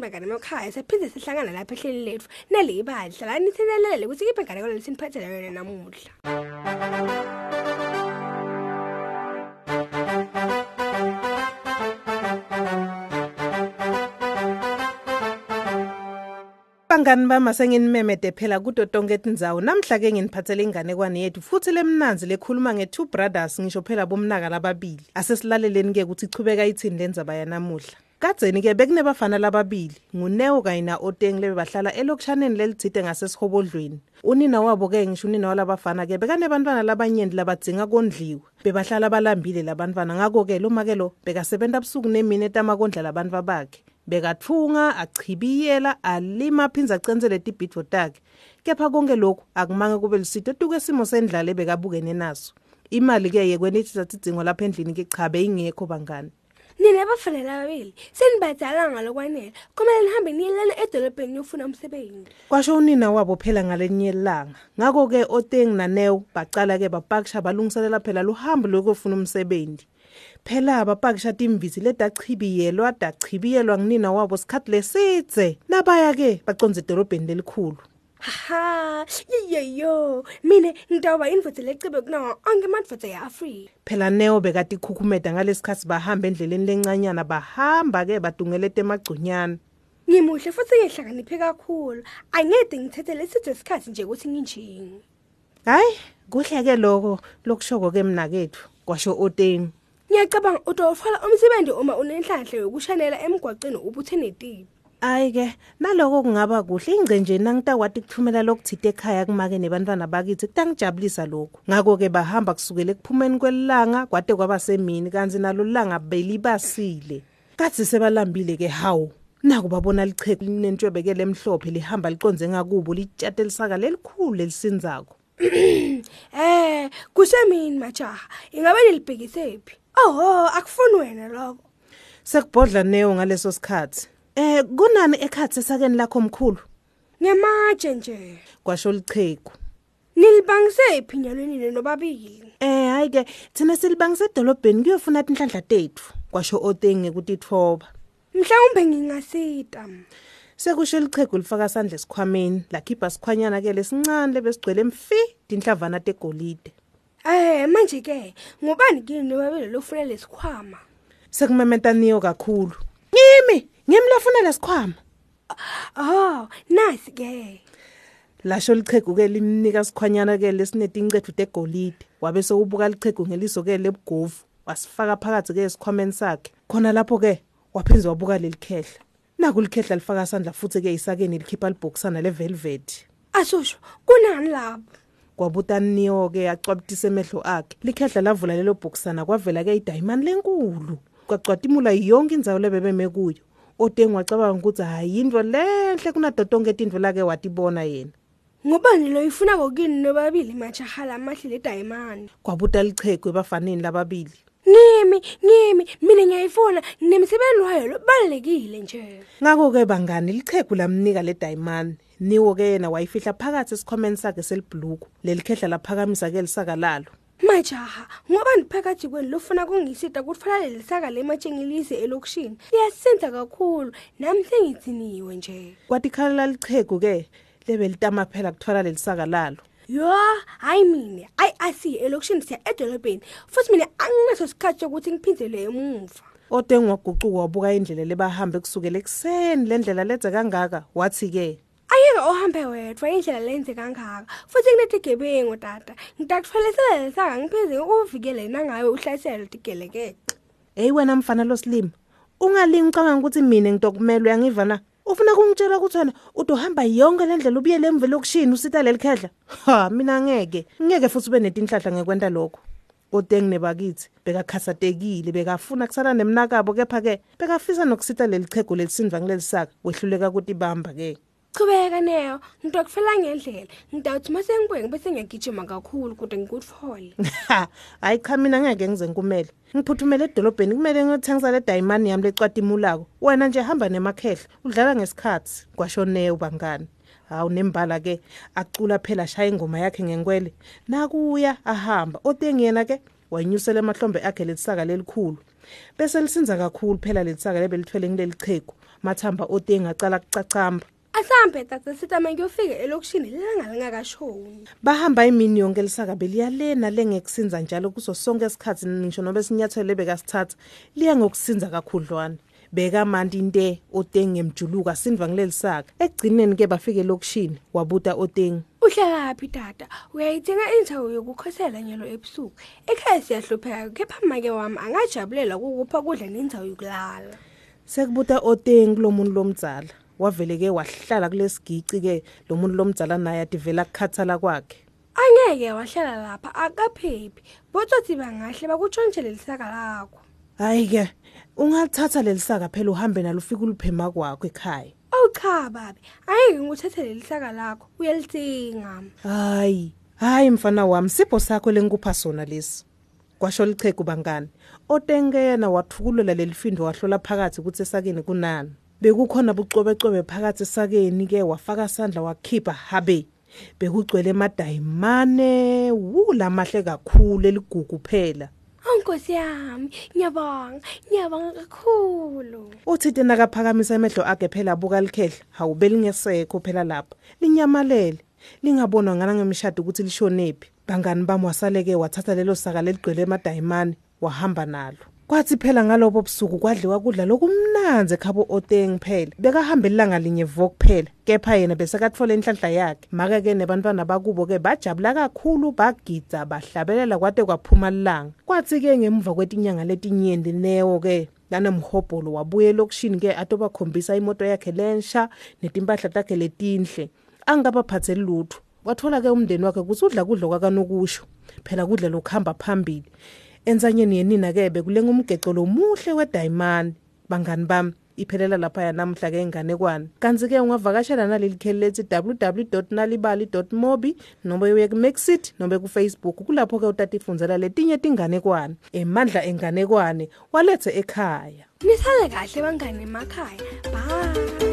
bangane emakhaya sephinde sihlangana lapha ehleli lethu. Nale ibali hlalani nithelelele ukuthi kiphi ingane koleli siniphathela yona namuhla. Bangani bami asenginimemede phela kudo tonke tindzawo namhla ke nginiphathele inganekwane yethu futhi lemnanzi lekhuluma nge-two brothers ngisho phela bomnaka lababili. Asesilaleleni ke ukuthi ichubeka ithini lendzaba yanamuhla kadzeni ke bekunebafana lababili nguneo kanye na-oteng lebe bahlala elokushaneni lelitsite ngasesihobodlweni unina wabo ke ngisho unina walabafana ke bekanebantwana labanyenti labadzinga kondliwa bebahlala balambile labantwana ngako-ke lo make lo bekasebenta busuku nemini etamakondla labantwa bakhe bekathunga achibiyela alima aphinze acensele tibhidvo takhe. Kepha konke lokhu akumange kube lusito tuke simo sendlala ebekabukene naso. Imali-ke yekwenethisa tidzingo lapha endlini ke cha beyingekho bangani. Nina abafana lababili senibadala ngalokwanele. Kumele nihambe niyelana edolobheni niyofuna umsebenzi. Kwasho unina wabo phela ngalenye ilanga ngako-ke oteng naneo bacala-ke bapakisha balungiselela phela luhambo lokuyofuna umsebenzi. Phela bapakisha timvizi ledachibiyelwa dachibiyelwa ngunina wabo sikhathi lesidze nabaya-ke baconze edolobheni lelikhulu. Haha yiyeyo mina ngitawuba indvodza lecibe kunawo onke emadvodza ya-afrika phela neo bekatikhukhumeda ngalesikhathi bahamba endleleni lencanyana bahamba-ke badungelete emagconyana ngimuhle futhi ngihlakaniphe kakhulu. Angede ngithethe lesitho isikhathi nje ukuthi nginjini hhayi kuhle-ke loko lokushoko-ke mnakethu kwasho oteng. Ngiyacabanga utawutfola umsebenzi uma unenhlanhla yokushanela emgwaceni ubuthe netipi Hayi-ke naloko kungaba kuhle ingce nje nangitakwati kuthumela lokuthite ekhaya kumake nebantwana bakithi kutangijabulisa lokhu. Ngako-ke bahamba kusukela ekuphumeni kwelilanga kwade kwaba semini kanti nalo lilanga belibasile. Kathi sebalambile-ke hawu naku babona licheku linentshwebeke lemhlophe lihamba liconze ngakubo litshate lisaka lelikhulu lelisinzako eh kusemini majaha ingabe nilibhekisephi oho akufuni wena lokho. Sekubhodla neo ngaleso sikhathi. Eh kunani ekhathi esakeni lakho mkhulu? Ngematshe nje. Kwasho licheku nilibangisephi nyalweni nobabili. Eh hayi ke thina silibangise edolobheni kuyofuna tinhlanhla tethu kwasho otenge kutithoba mhlawumbe ngingasita. Sekusho lichegu lifaka sandla esikhwameni lakhipha sikhwanyana ke lesincane lebesigcwele mfi tinhlavana tegolide. Eh manje ke ngubani kini nobabili lofuna lesikhwama? Sekumemeta niyo kakhulu. Ngimi ngimi lofuna lesikhwama. Oh nasi ke. Lasho lichegu ke limnika sikhwanyana ke lesinetingcethu tegolide. Wabe sewubuka lichegu ngeliso ke lebugovu wasifaka phakathi ke esikhwameni sakhe. Khona lapho ke waphinze wabuka lelikhehla. Naku likhehla lifaka sandla futhi ke isakeni likhipha libhokisana levelvet. Asusho kunani lapho? Kwabuta niyo ke acwabutisa emehlo akhe. Likhehla lavula lelo bhokisana kwavela ke idayimani lenkulu. Kwacwatimula yonke indzawo lebebeme kuyo. Otengu wacabanga ukuthi hayi into lenhle kunadotonke tintfo lake watibona yena. Ngubani lo? Ifuna kokini nobabili? Majaha lamahle ledayimani kwabuta lichegu ebafaneni lababili. Ngimi ngimi mina ngiyayifuna. Nemisebenzi wayo lobalekile nje. Ngako-ke bangani lichegu lamnika le dayimani niwo-ke yena wayifihla phakathi esikhwameni sakhe selibhuluku lelikhehla laphakamisa-ke lisaka lalo majaha ngobani phakathi kwenu lofuna kungisita kutfala lelisaka lematshengilise elokishini. Liyasenza kakhulu nami sengitsiniwe nje. Kwathi ikhala lalichegu-ke lebe litama phela kuthwala lelisaka lalo. Yo hayi mina ayi asiye elokishini siya edolobheni. Futhi mina anginaso sikhathi sokuthi ngiphinzele emuva. Otengu waguquka wabuka indlela lebahambe kusukela ekuseni le ndlela ledze kangaka. Wathi-ke ayeke ohambe wedwa indlela lenze kangaka. Futhi kunetigebengu tata. Ngitakutfalisela lesaka ngiphize ukuvikele nangawe uhlaselo tigelekeqe heyi wena mfana losilima ungalingi ucabanga ukuthi mina ngitokumelwe yangiva na ufuna kungitshela ukuthi wena utohamba yonke le ndlela ubuyele emve lokushini usita leli khehla? Ha mina ngeke. Ngeke futhi ube netinhlahla ngekwenta lokho. Oteng nebakithi bekakhasatekile bekafuna kusala nemnakabo kepha-ke bekafisa nokusita leli chego lelisinva ngilelisaka wehluleka kutibamba-ke. Chubeka neyo. Ngitokufela ngendlela. Ngitawuthi uma sengibuye bese ngiyagijima kakhulu kodwa ngikutfole. Ha hayi cha mina ngeke ngize ngikumele. Ngiphuthumele edolobheni kumele ngiyothengisa le dayimani yami lecwatimulako wena nje hamba nemakhehla udlala ngesikhathi. Kwashoneyo bangani hawu nembala-ke acula phela shaya ingoma yakhe ngenkwele. Nakuya ahamba. Otengi yena-ke wayinyusela emahlombe akhe lelisaka lelikhulu. Bese lisinza kakhulu phela lelisaka lebelithwele ngileli chegu mathamba otenga acala kucacamba. Asambe tata sitama ngiyofika elokishini lelanga lingakashoni. Bahamba imini yonke lisaka beliyalena lengekusinza njalo kuso sonke isikhathi ngisho nobe sinyathelo lebekasithatha liya ngokusinza kakhudlwana. Bekamandi nte otengi emjuluka sindva ngilelisaka ekugcineni ke bafike elokishini wabuta otengi uhlalaphi tata uyayithenga indzawo yokukhosela nyalo ebusuku. Ekhaya siyahlupheka kepha make wami angajabulela kukupha kudla nendzawo yokulala. Sekubuta otengi kulo muntu lomdzala wavele ke wahlala kulesigici ke lo muntu lomdzala naye adivela kukhathala kwakhe. Angeke wahlala lapha akaphephi. Botsotsi bangahle bakutshontshele lisaka lakho. Hayi ke ungalithatha lelisaka phela uhambe nalo ufike uliphema kwakho ekhaya. Awu cha babe angeke ngikuthathele lisaka lakho uyalitsinga hayi hayi mfana wami sipho sakho lenkupha sona lesi. Kwasho lichegu bangani. Otengena wathukulela lelifindo wahlola phakathi ukuthi esakeni kunani. Bekukhona bucobecebe phakathi esakeni ke wafaka sandla wakhipha habe. Bekugcwele emadayimane wu lamahle kakhulu eligugu phela. Nkosi yami, ngiyabonga, ngiyabonga kakhulu. uthi tena kaphakamisa amehlo akhe phela abuka likhehla hawu belingesekho phela lapha linyamalele. Lingabonwa ngana ngemishado ukuthi lishonephi. Bangani bami wasaleke wathatha lelo saka leligcwele emadayimane wahamba nalo. Kwathi phela ngalobo busuku kwadliwa kudla lokumnanzi ekhabo oteng phela. Bekahamba ilanga linye vo kuphela kepha yena besekatfola inhlanhla yakhe. Make-ke nebantwana bakubo-ke bajabula kakhulu bagidza bahlabelela kwade kwaphuma lilanga. Kwathi-ke ngemva kwetinyanga letinyenti newo-ke lanomhobholo wabuya elokishini-ke atobakhombisa imoto yakhe lensha netimpahla takhe letinhle. Angabaphatheli lutho. Wathola-ke umndeni wakhe kuthi udla kudla kwakanokusho. Phela kudla lokuhamba phambili. Enzanyeni yenina-ke bekulenga umgeco lomuhle wedayimani bangani bami iphelela laphaya namhla ke inganekwane kanti-ke ungavakashela naleli kheli lethi www nalibali mobi noma uye ku-maxit noma kufacebook kulapho-ke utata ifundzela letinye tinganekwane emandla enganekwane walethe ekhaya Nisale kahle bangani emakhaya. Bye.